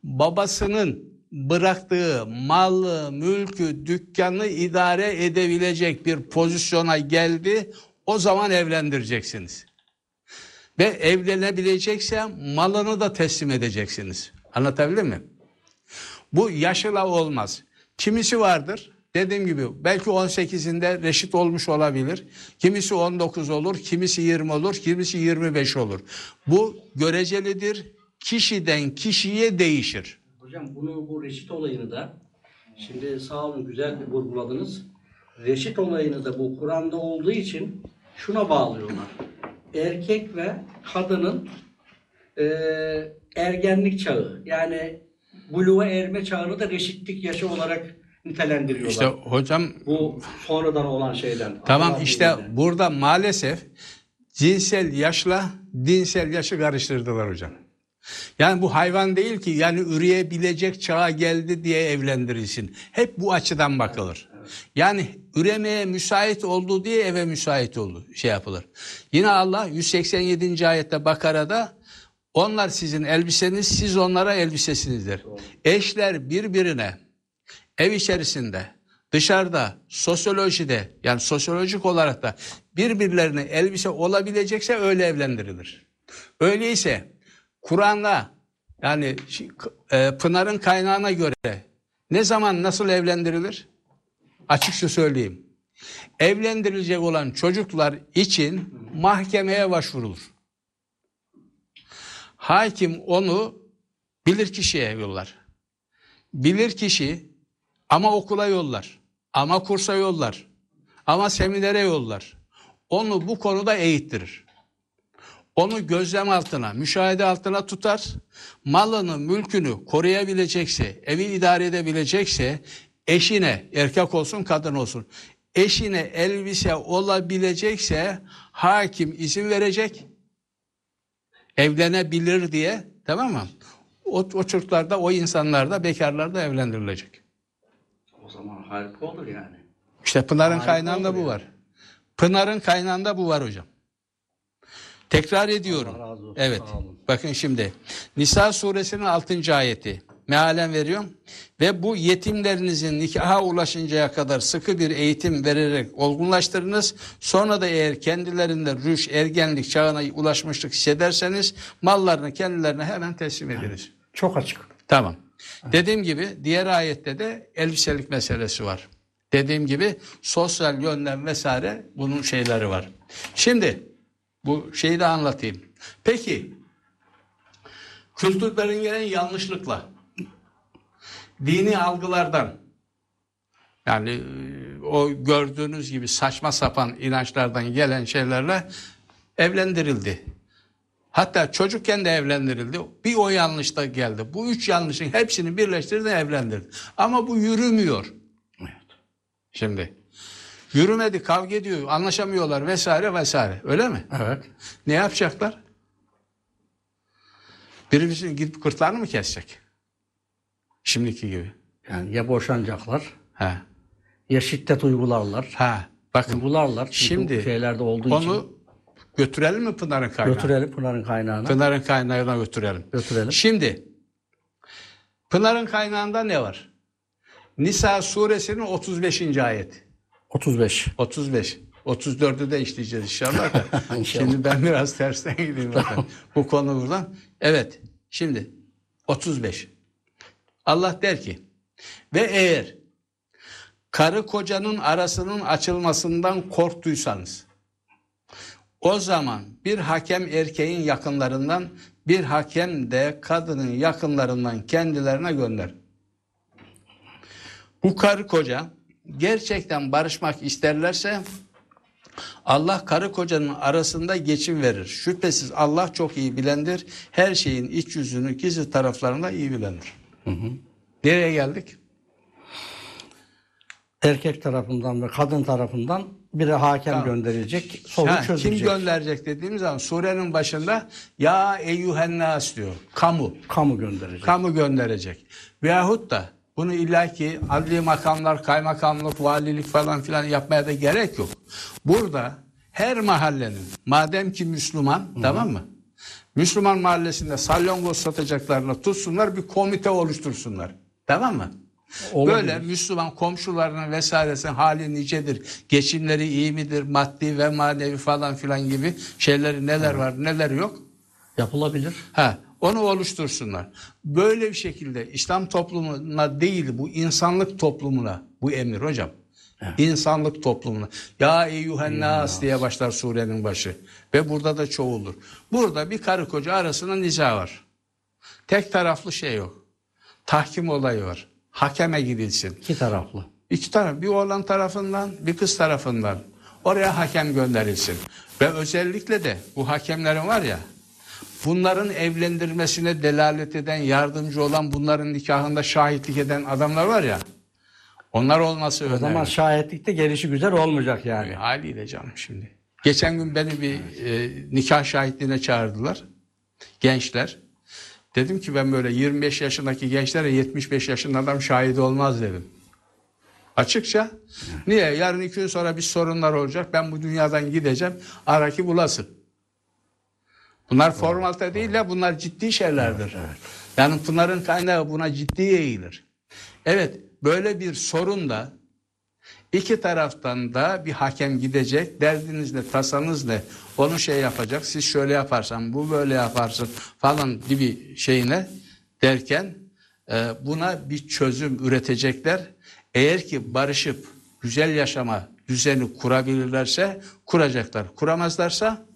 S2: babasının bıraktığı malı, mülkü, dükkanı idare edebilecek bir pozisyona geldi, o zaman evlendireceksiniz. Ve evlenebilecekse malını da teslim edeceksiniz. Anlatabildim mi? Bu yaşla olmaz. Kimisi vardır. Dediğim gibi belki 18'inde reşit olmuş olabilir. Kimisi 19 olur, kimisi 20 olur, kimisi 25 olur. Bu görecelidir. Kişiden kişiye değişir.
S1: Hocam bunu bu reşit olayını da şimdi sağ olun güzel bir vurguladınız. Reşit olayını da bu Kur'an'da olduğu için şuna bağlıyorlar. Erkek ve kadının e, ergenlik çağı yani buluğa erme çağını da reşitlik yaşı olarak nitelendiriyorlar.
S2: İşte hocam
S1: bu sonradan olan şeyden.
S2: Tamam
S1: Allah
S2: işte
S1: izniyle.
S2: burada maalesef cinsel yaşla dinsel yaşı karıştırdılar hocam. Yani bu hayvan değil ki yani üreyebilecek çağa geldi diye evlendirilsin. Hep bu açıdan bakılır. Yani üremeye müsait oldu diye eve müsait oldu şey yapılır. Yine Allah 187. ayette Bakara'da onlar sizin elbiseniz siz onlara elbisesinizdir. Eşler birbirine ev içerisinde, dışarıda, sosyolojide yani sosyolojik olarak da birbirlerine elbise olabilecekse öyle evlendirilir. Öyleyse Kur'an'da yani e, Pınar'ın kaynağına göre ne zaman nasıl evlendirilir? Açıkça söyleyeyim. Evlendirilecek olan çocuklar için mahkemeye başvurulur. Hakim onu bilirkişiye yollar. Bilirkişi ama okula yollar, ama kursa yollar, ama seminere yollar. Onu bu konuda eğittirir. Onu gözlem altına, müşahede altına tutar. Malını, mülkünü koruyabilecekse, evi idare edebilecekse eşine, erkek olsun kadın olsun, eşine elbise olabilecekse hakim izin verecek. Evlenebilir diye tamam mı? O, o çocuklar da, o insanlar da, bekarlar da evlendirilecek.
S1: O zaman harika olur yani.
S2: İşte Pınar'ın kaynağında bu
S1: ya.
S2: var. Pınar'ın kaynağında bu var hocam. Tekrar ediyorum.
S1: Allah razı olsun,
S2: Evet. Bakın şimdi. Nisa suresinin 6. ayeti. Mealen veriyorum. Ve bu yetimlerinizin nikaha ulaşıncaya kadar sıkı bir eğitim vererek olgunlaştırınız. Sonra da eğer kendilerinde rüş, ergenlik çağına ulaşmışlık hissederseniz mallarını kendilerine hemen teslim ediniz.
S1: Çok açık.
S2: Tamam. Dediğim gibi diğer ayette de elbiselik meselesi var. Dediğim gibi sosyal yönden vesaire bunun şeyleri var. Şimdi bu şeyi de anlatayım. Peki kültürlerin gelen yanlışlıkla dini algılardan yani e, o gördüğünüz gibi saçma sapan inançlardan gelen şeylerle evlendirildi. Hatta çocukken de evlendirildi. Bir o yanlış da geldi. Bu üç yanlışın hepsini birleştirdi evlendirdi. Ama bu yürümüyor. Şimdi yürümedi, kavga ediyor, anlaşamıyorlar vesaire vesaire. Öyle mi?
S1: Evet.
S2: Ne yapacaklar? Birimizin gidip kırtlarını mı kesecek? Şimdiki gibi.
S1: Yani ya boşanacaklar
S2: Ha.
S1: ya şiddet uygularlar.
S2: Ha. Bakın
S1: Uygularlar.
S2: Şimdi
S1: şeylerde olduğu için.
S2: onu götürelim mi Pınar'ın kaynağına?
S1: Götürelim Pınar'ın kaynağına.
S2: Pınar'ın kaynağına götürelim.
S1: Götürelim.
S2: Şimdi Pınar'ın kaynağında ne var? Nisa suresinin 35. ayet.
S1: 35.
S2: 35. 34'ü de işleyeceğiz inşallah da.
S1: İnşallah.
S2: Şimdi ben biraz tersten gideyim. bakın. Bu konu buradan. Evet. Şimdi 35. Allah der ki ve eğer karı kocanın arasının açılmasından korktuysanız o zaman bir hakem erkeğin yakınlarından bir hakem de kadının yakınlarından kendilerine gönder. Bu karı koca gerçekten barışmak isterlerse Allah karı kocanın arasında geçim verir. Şüphesiz Allah çok iyi bilendir. Her şeyin iç yüzünü gizli taraflarında iyi bilendir. Nereye geldik?
S1: Erkek tarafından ve kadın tarafından biri hakem gönderilecek. Sorun
S2: Ha, kim
S1: çözülecek.
S2: gönderecek dediğimiz zaman surenin başında ya eyyühennas diyor. Kamu.
S1: Kamu gönderecek.
S2: Kamu gönderecek. Veyahut da bunu illaki adli makamlar, kaymakamlık, valilik falan filan yapmaya da gerek yok. Burada her mahallenin madem ki Müslüman tamam mı? Müslüman mahallesinde salyangoz satacaklarına tutsunlar bir komite oluştursunlar. Tamam mı?
S1: Olabilir.
S2: Böyle Müslüman komşularının vesairesinin hali nicedir, geçimleri iyi midir, maddi ve manevi falan filan gibi şeyleri neler var neler yok.
S1: Yapılabilir.
S2: Ha, onu oluştursunlar. Böyle bir şekilde İslam toplumuna değil bu insanlık toplumuna bu emir hocam. İnsanlık toplumuna. Ya eyyühen nas diye başlar surenin başı. Ve burada da çoğuldur. Burada bir karı koca arasında niza var. Tek taraflı şey yok. Tahkim olayı var. Hakeme gidilsin.
S1: İki taraflı.
S2: İki taraf, bir oğlan tarafından, bir kız tarafından. Oraya hakem gönderilsin. Ve özellikle de bu hakemlerin var ya, bunların evlendirmesine delalet eden, yardımcı olan, bunların nikahında şahitlik eden adamlar var ya, onlar olması
S1: O
S2: önemli.
S1: zaman şahitlikte gelişi güzel olmayacak yani.
S2: Haliyle canım şimdi. Geçen gün beni bir e, nikah şahitliğine çağırdılar. Gençler. Dedim ki ben böyle 25 yaşındaki gençlere 75 yaşında adam şahit olmaz dedim. Açıkça. Niye? Yarın iki gün sonra bir sorunlar olacak. Ben bu dünyadan gideceğim. Araki bulasın. Bunlar formalite değil ya bunlar ciddi şeylerdir. Yani Pınar'ın kaynağı buna ciddi eğilir. Evet böyle bir sorun da İki taraftan da bir hakem gidecek. Derdiniz ne, tasanız ne? Onu şey yapacak. Siz şöyle yaparsan, bu böyle yaparsın falan gibi şeyine derken e, buna bir çözüm üretecekler. Eğer ki barışıp güzel yaşama düzeni kurabilirlerse kuracaklar. Kuramazlarsa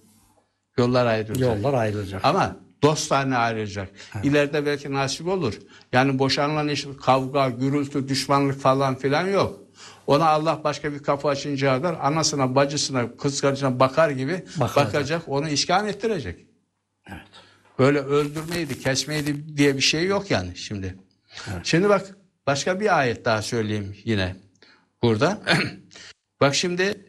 S2: yollar ayrılacak.
S1: Yollar ayrılacak.
S2: Ama dostane ayrılacak. İleride belki nasip olur. Yani boşanılan iş kavga, gürültü, düşmanlık falan filan yok. Ona Allah başka bir kapı açınca kadar anasına, bacısına, kız kardeşine bakar gibi
S1: Bakacak.
S2: bakacak, onu iskan ettirecek.
S1: Evet.
S2: Böyle öldürmeydi, kesmeydi diye bir şey yok yani şimdi. Şimdi bak başka bir ayet daha söyleyeyim yine burada. bak şimdi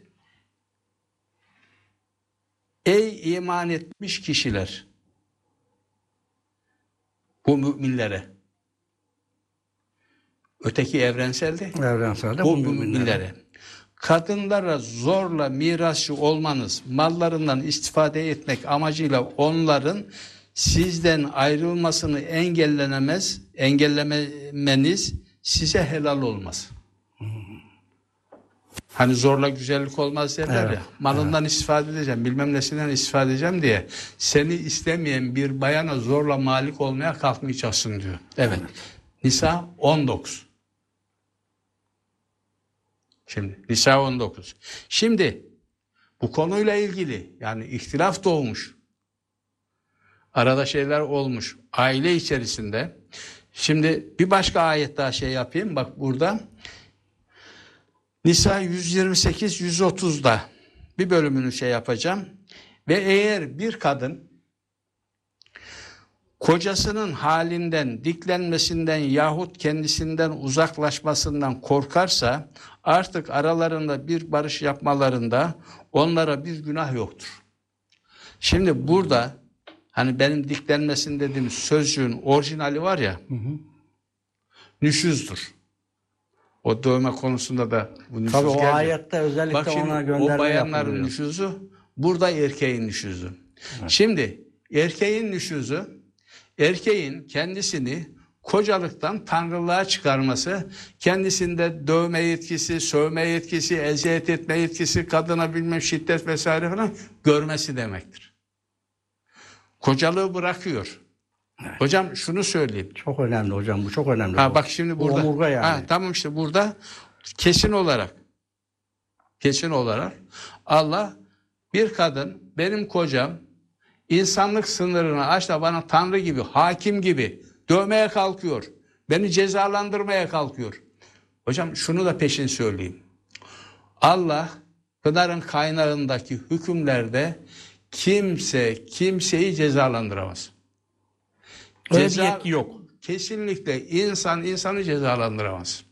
S2: Ey iman etmiş kişiler. Bu müminlere. Öteki evrenseldi
S1: Evrenselde
S2: bu
S1: müminlere.
S2: kadınlara zorla mirasçı olmanız, mallarından istifade etmek amacıyla onların sizden ayrılmasını engellenemez, engellemeniz size helal olmaz. Hani zorla güzellik olmaz derler
S1: Evet,
S2: ya. Malından istifade edeceğim, bilmem nesinden istifade edeceğim diye. Seni istemeyen bir bayana zorla malik olmaya kalkmayacaksın diyor. Evet. Nisa 19. Şimdi Nisa 19. Şimdi bu konuyla ilgili yani ihtilaf doğmuş. Arada şeyler olmuş. Aile içerisinde. Şimdi bir başka ayet daha şey yapayım. Bak burada. Nisa 128 130'da bir bölümünü şey yapacağım. Ve eğer bir kadın kocasının halinden, diklenmesinden yahut kendisinden uzaklaşmasından korkarsa artık aralarında bir barış yapmalarında onlara bir günah yoktur. Şimdi burada hani benim diklenmesin dediğim sözcüğün orijinali var ya nüşüzdür. O dövme konusunda da bu nüfuz
S1: Tabii o
S2: gelecek.
S1: ayette özellikle
S2: Bak şimdi
S1: ona
S2: o
S1: gönderme
S2: bayanların
S1: yapılıyor.
S2: nüshuzu, burada erkeğin nüshuzu. Şimdi erkeğin nüshuzu, erkeğin kendisini kocalıktan tanrılığa çıkarması, kendisinde dövme yetkisi, sövme yetkisi, eziyet etme yetkisi, kadına bilmem şiddet vesaire falan görmesi demektir. Kocalığı bırakıyor. Hocam şunu söyleyeyim.
S1: Çok önemli hocam bu çok önemli.
S2: Ha
S1: bu.
S2: bak şimdi
S1: Bu
S2: burada.
S1: omurga yani.
S2: Ha, tamam işte burada kesin olarak kesin olarak Allah bir kadın benim kocam insanlık sınırını aç da bana tanrı gibi, hakim gibi dövmeye kalkıyor. Beni cezalandırmaya kalkıyor. Hocam şunu da peşin söyleyeyim. Allah Pınar'ın kaynağındaki hükümlerde kimse kimseyi cezalandıramaz.
S1: Öyle bir
S2: Ceza-
S1: yetki yok.
S2: Kesinlikle insan insanı cezalandıramaz.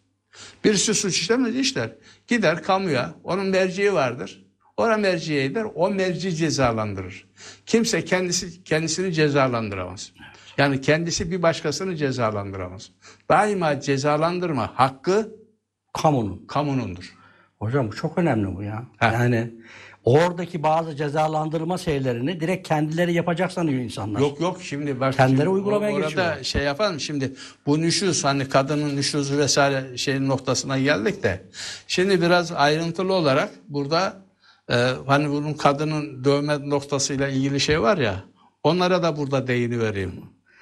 S2: Birisi suç işlemez işler. Gider kamuya, onun merciği vardır. Ora merciye gider, o merci cezalandırır. Kimse kendisi kendisini cezalandıramaz. Yani kendisi bir başkasını cezalandıramaz. Daima cezalandırma hakkı
S1: Kamunun.
S2: kamunundur.
S1: Hocam bu çok önemli bu ya.
S2: Ha.
S1: Yani oradaki bazı cezalandırma şeylerini direkt kendileri yapacak sanıyor insanlar.
S2: Yok yok şimdi bak
S1: Kendileri
S2: şimdi
S1: uygulamaya
S2: orada
S1: geçiyorlar.
S2: şey yapalım şimdi bu nüşuz hani kadının nüşuzu vesaire şeyin noktasına geldik de şimdi biraz ayrıntılı olarak burada e, hani bunun kadının dövme noktasıyla ilgili şey var ya onlara da burada değini vereyim.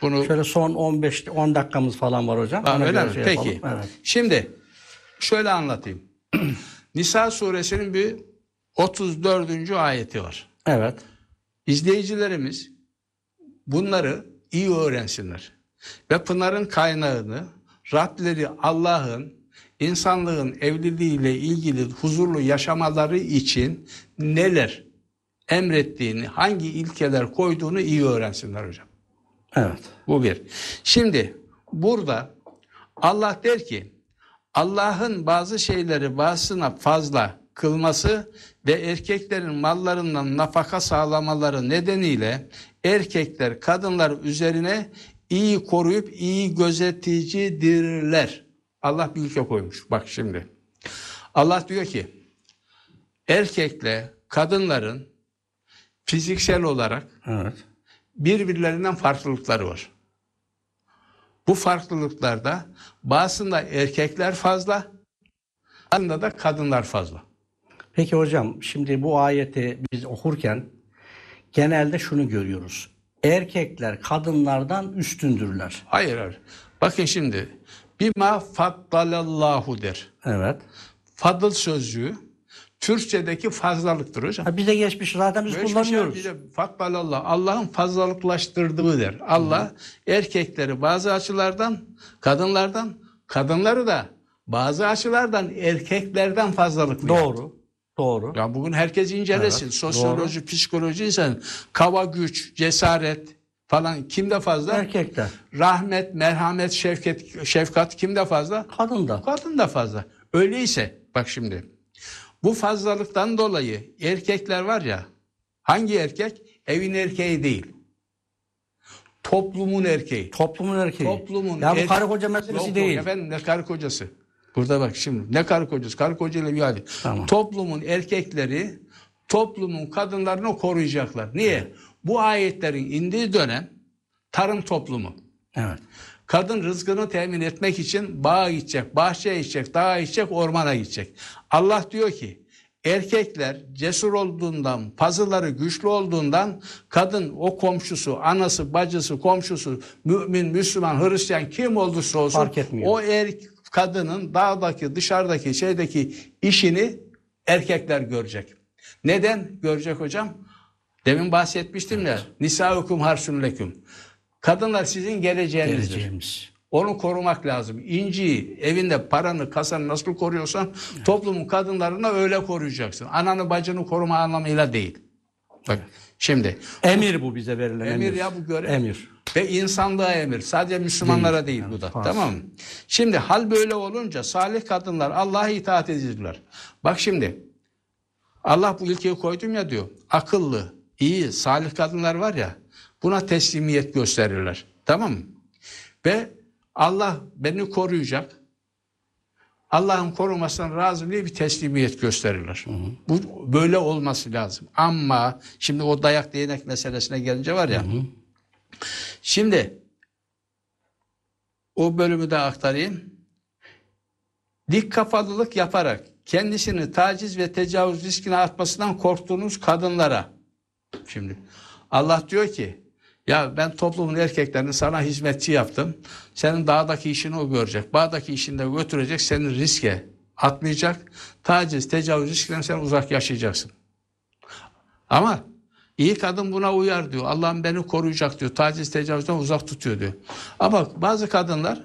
S2: Bunu
S1: Şöyle son 15 10 dakikamız falan var hocam. Ona
S2: öyle mi?
S1: şey
S2: Peki.
S1: yapalım. Evet.
S2: Şimdi şöyle anlatayım. Nisa suresinin bir 34. ayeti var.
S1: Evet.
S2: İzleyicilerimiz bunları iyi öğrensinler. Ve Pınar'ın kaynağını Rableri Allah'ın insanlığın evliliğiyle ilgili huzurlu yaşamaları için neler emrettiğini, hangi ilkeler koyduğunu iyi öğrensinler hocam.
S1: Evet.
S2: Bu bir. Şimdi burada Allah der ki Allah'ın bazı şeyleri bazısına fazla kılması ve erkeklerin mallarından nafaka sağlamaları nedeniyle erkekler kadınlar üzerine iyi koruyup iyi gözeticidirler. Allah bir ilke koymuş. Bak şimdi. Allah diyor ki erkekle kadınların fiziksel olarak
S1: Evet.
S2: birbirlerinden farklılıkları var. Bu farklılıklarda bazısında erkekler fazla, bazısında da kadınlar fazla.
S1: Peki hocam şimdi bu ayeti biz okurken genelde şunu görüyoruz. Erkekler kadınlardan üstündürler.
S2: Hayır hayır. Bakın şimdi. Bima faddalallahu der.
S1: Evet.
S2: Fadıl sözcüğü Türkçedeki fazlalıktır hocam.
S1: Ha, bize geçmiş zaten biz
S2: hiçbir
S1: kullanıyoruz.
S2: faddalallah. Allah'ın fazlalıklaştırdığı der. Allah erkekleri bazı açılardan, kadınlardan, kadınları da bazı açılardan erkeklerden fazlalıklı.
S1: Doğru. Doğru.
S2: Ya bugün herkes incelesin.
S1: Evet,
S2: Sosyoloji, psikoloji insan kava güç, cesaret falan kimde fazla?
S1: Erkekler.
S2: Rahmet, merhamet, şefkat, şefkat kimde fazla?
S1: Kadın da.
S2: Kadın da fazla. Öyleyse bak şimdi bu fazlalıktan dolayı erkekler var ya hangi erkek? Evin erkeği değil. Toplumun erkeği.
S1: Toplumun erkeği.
S2: Toplumun
S1: ya bu
S2: erke-
S1: karı koca meselesi
S2: yok
S1: değil.
S2: efendim ne karı kocası. Burada bak şimdi ne karı kocası. Karı kocayla bir hali.
S1: Tamam.
S2: Toplumun erkekleri toplumun kadınlarını koruyacaklar. Niye? Bu ayetlerin indiği dönem tarım toplumu.
S1: Evet.
S2: Kadın rızkını temin etmek için bağa gidecek, bahçeye gidecek, dağa gidecek, ormana gidecek. Allah diyor ki erkekler cesur olduğundan, pazıları güçlü olduğundan kadın o komşusu, anası, bacısı, komşusu, mümin, Müslüman, Hristiyan kim olursa olsun
S1: Fark etmiyor.
S2: o er, kadının dağdaki, dışarıdaki, şeydeki işini erkekler görecek. Neden görecek hocam? Demin bahsetmiştim ya. Nisa-ukum harsun leküm. Kadınlar sizin geleceğinizdir.
S1: Geleceğimiz.
S2: Onu korumak lazım. İnciyi, evinde paranı, kasanı nasıl koruyorsan toplumun kadınlarını öyle koruyacaksın. Ananı bacını koruma anlamıyla değil. Bak şimdi
S1: Emir bu bize verilen emir.
S2: emir ya bu görev.
S1: Emir.
S2: Ve insanlığa emir. Sadece Müslümanlara değil, bu da.
S1: farz.
S2: Tamam mı? Şimdi hal böyle olunca salih kadınlar Allah'a itaat edilirler. Bak şimdi Allah bu ilkeyi koydum ya diyor. Akıllı, iyi, salih kadınlar var ya buna teslimiyet gösterirler. Tamam mı? Ve Allah beni koruyacak. Allah'ın korumasına razı diye bir teslimiyet gösterirler. Bu böyle olması lazım. Ama şimdi o dayak değnek meselesine gelince var ya. Şimdi o bölümü de aktarayım. Dik kafalılık yaparak kendisini taciz ve tecavüz riskine atmasından korktuğunuz kadınlara. Şimdi Allah diyor ki ya ben toplumun erkeklerini sana hizmetçi yaptım. Senin dağdaki işini o görecek. Bağdaki işini de götürecek. Seni riske atmayacak. Taciz, tecavüz riskinden sen uzak yaşayacaksın. Ama iyi kadın buna uyar diyor. Allah'ım beni koruyacak diyor. Taciz, tecavüzden uzak tutuyor diyor. Ama bazı kadınlar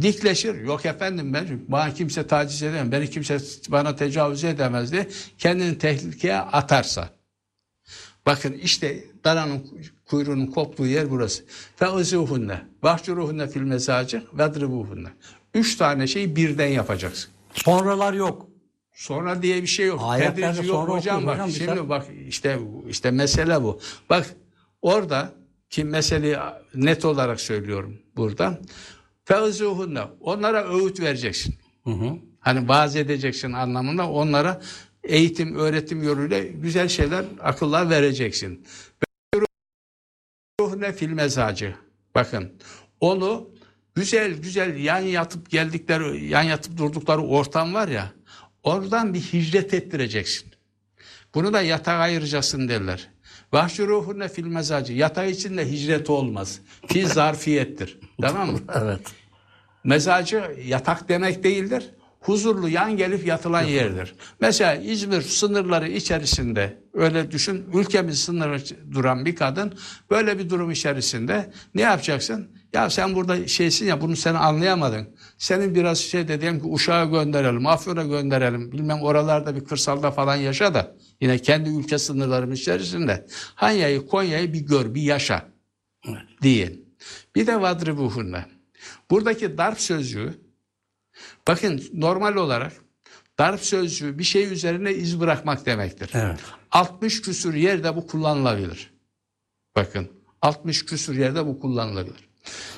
S2: dikleşir. Yok efendim ben bana kimse taciz edemez. Beni kimse bana tecavüz edemez diye kendini tehlikeye atarsa. Bakın işte dananın kuyruğunun koptuğu yer burası. Feuzuhunne, vahcuruhunne fil mezacı, vedribuhunne. Üç tane şeyi birden yapacaksın.
S1: Sonralar yok.
S2: Sonra diye bir şey yok.
S1: Ayetlerde
S2: Tedrici yok hocam bak.
S1: hocam,
S2: Şimdi bak işte işte mesele bu. Bak orada ki meseleyi net olarak söylüyorum burada. Feuzuhunne. Onlara öğüt vereceksin.
S1: Hı hı.
S2: Hani vaaz edeceksin anlamında onlara eğitim, öğretim yoluyla güzel şeyler, akıllar vereceksin. Ruhne fil mezacı. Bakın onu güzel güzel yan yatıp geldikleri, yan yatıp durdukları ortam var ya, oradan bir hicret ettireceksin. Bunu da yatağa ayıracaksın derler. Vahşi ruhune fil mezacı. Yatağı için de hicret olmaz. Fi zarfiyettir. tamam mı?
S1: Evet.
S2: Mezacı yatak demek değildir. Huzurlu yan gelip yatılan yerdir. Mesela İzmir sınırları içerisinde öyle düşün ülkemiz sınırı duran bir kadın böyle bir durum içerisinde ne yapacaksın? Ya sen burada şeysin ya bunu sen anlayamadın. Senin biraz şey dediğim ki Uşak'a gönderelim, Afyon'a gönderelim. Bilmem oralarda bir kırsalda falan yaşa da yine kendi ülke sınırlarımız içerisinde. Hanya'yı, Konya'yı bir gör, bir yaşa deyin. Bir de vadribuhunne. Buradaki darp sözcüğü bakın normal olarak darp sözcüğü bir şey üzerine iz bırakmak demektir.
S1: Evet.
S2: 60 küsür yerde bu kullanılabilir. Bakın 60 küsür yerde bu kullanılabilir.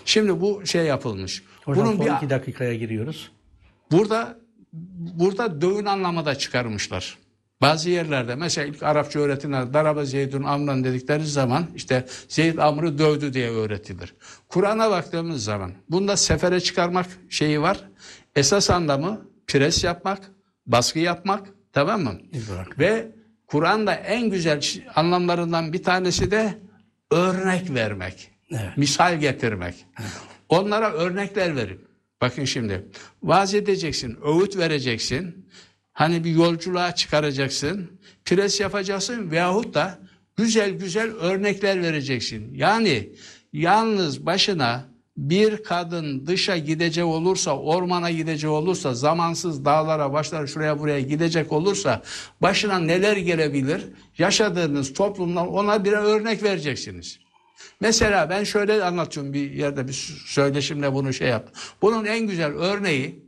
S2: Şimdi bu şey yapılmış.
S1: Hocam
S2: Bunun
S1: son
S2: bir
S1: iki dakikaya giriyoruz.
S2: Burada burada dövün anlamada çıkarmışlar. Bazı yerlerde mesela ilk Arapça öğretilen daraba Zeydun amran dedikleri zaman işte Zeyd amrı dövdü diye öğretilir. Kur'an'a baktığımız zaman bunda sefere çıkarmak şeyi var. Esas anlamı pres yapmak, baskı yapmak tamam mı?
S1: Bırak.
S2: Ve Kur'an'da en güzel anlamlarından bir tanesi de örnek vermek.
S1: Evet.
S2: Misal getirmek. Onlara örnekler verin. Bakın şimdi vaaz edeceksin, öğüt vereceksin. Hani bir yolculuğa çıkaracaksın. Pres yapacaksın veyahut da güzel güzel örnekler vereceksin. Yani yalnız başına bir kadın dışa gidecek olursa, ormana gidecek olursa, zamansız dağlara, başlara, şuraya buraya gidecek olursa başına neler gelebilir? Yaşadığınız toplumdan ona bir örnek vereceksiniz. Mesela ben şöyle anlatıyorum bir yerde bir söyleşimle bunu şey yaptım. Bunun en güzel örneği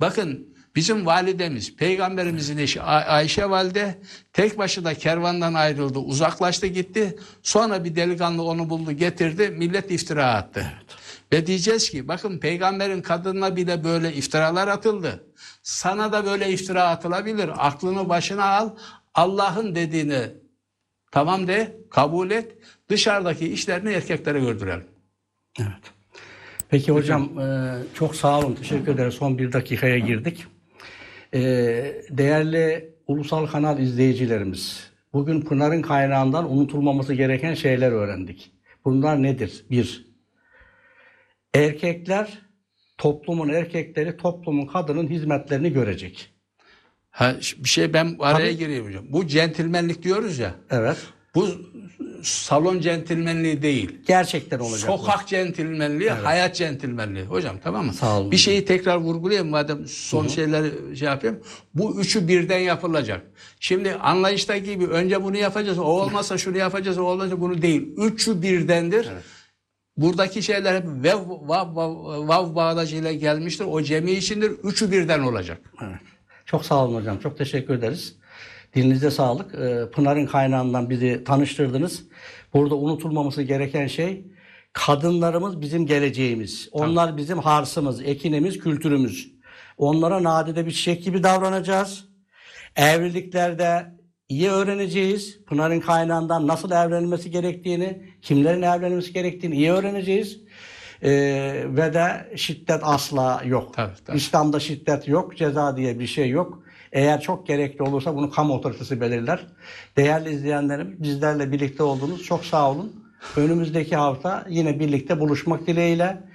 S2: bakın bizim validemiz peygamberimizin eşi Ay- Ayşe valide tek başına kervandan ayrıldı uzaklaştı gitti. Sonra bir delikanlı onu buldu getirdi millet iftira attı. Ve diyeceğiz ki bakın peygamberin kadınına bile böyle iftiralar atıldı. Sana da böyle iftira atılabilir. Aklını başına al. Allah'ın dediğini Tamam de, kabul et. Dışarıdaki işlerini erkeklere gördürelim.
S1: Evet. Peki hocam e, çok sağ olun. Teşekkür ederiz. Son bir dakikaya girdik. E, değerli ulusal kanal izleyicilerimiz, bugün Pınar'ın kaynağından unutulmaması gereken şeyler öğrendik. Bunlar nedir? Bir, erkekler, toplumun erkekleri toplumun kadının hizmetlerini görecek.
S2: Ha, bir şey ben araya
S1: Tabii.
S2: gireyim hocam. Bu centilmenlik diyoruz ya.
S1: Evet.
S2: Bu salon centilmenliği değil.
S1: Gerçekten olacak. bu.
S2: Sokak centilmenliği, hayat centilmenliği. Hocam tamam mı?
S1: Sağ olun.
S2: Bir şeyi tekrar vurgulayayım madem son şeyleri şey yapayım. Bu üçü birden yapılacak. Şimdi anlayıştaki gibi önce bunu yapacağız. O olmazsa şunu yapacağız. O olmazsa bunu değil. Üçü birdendir. Buradaki şeyler hep vev, vav, vav, vav bağlacıyla gelmiştir. O cemi içindir. Üçü birden olacak.
S1: Evet. Çok sağ olun hocam. Çok teşekkür ederiz. Dilinize sağlık. Ee, Pınar'ın kaynağından bizi tanıştırdınız. Burada unutulmaması gereken şey kadınlarımız bizim geleceğimiz. Onlar bizim harsımız, ekinimiz, kültürümüz. Onlara nadide bir çiçek gibi davranacağız. Evliliklerde iyi öğreneceğiz. Pınar'ın kaynağından nasıl evlenilmesi gerektiğini, kimlerin evlenmesi gerektiğini iyi öğreneceğiz. Ee, ve de şiddet asla yok.
S2: Tabii, tabii.
S1: İslam'da şiddet yok, ceza diye bir şey yok. Eğer çok gerekli olursa bunu kamu otoritesi belirler. Değerli izleyenlerim bizlerle birlikte oldunuz. Çok sağ olun. Önümüzdeki hafta yine birlikte buluşmak dileğiyle.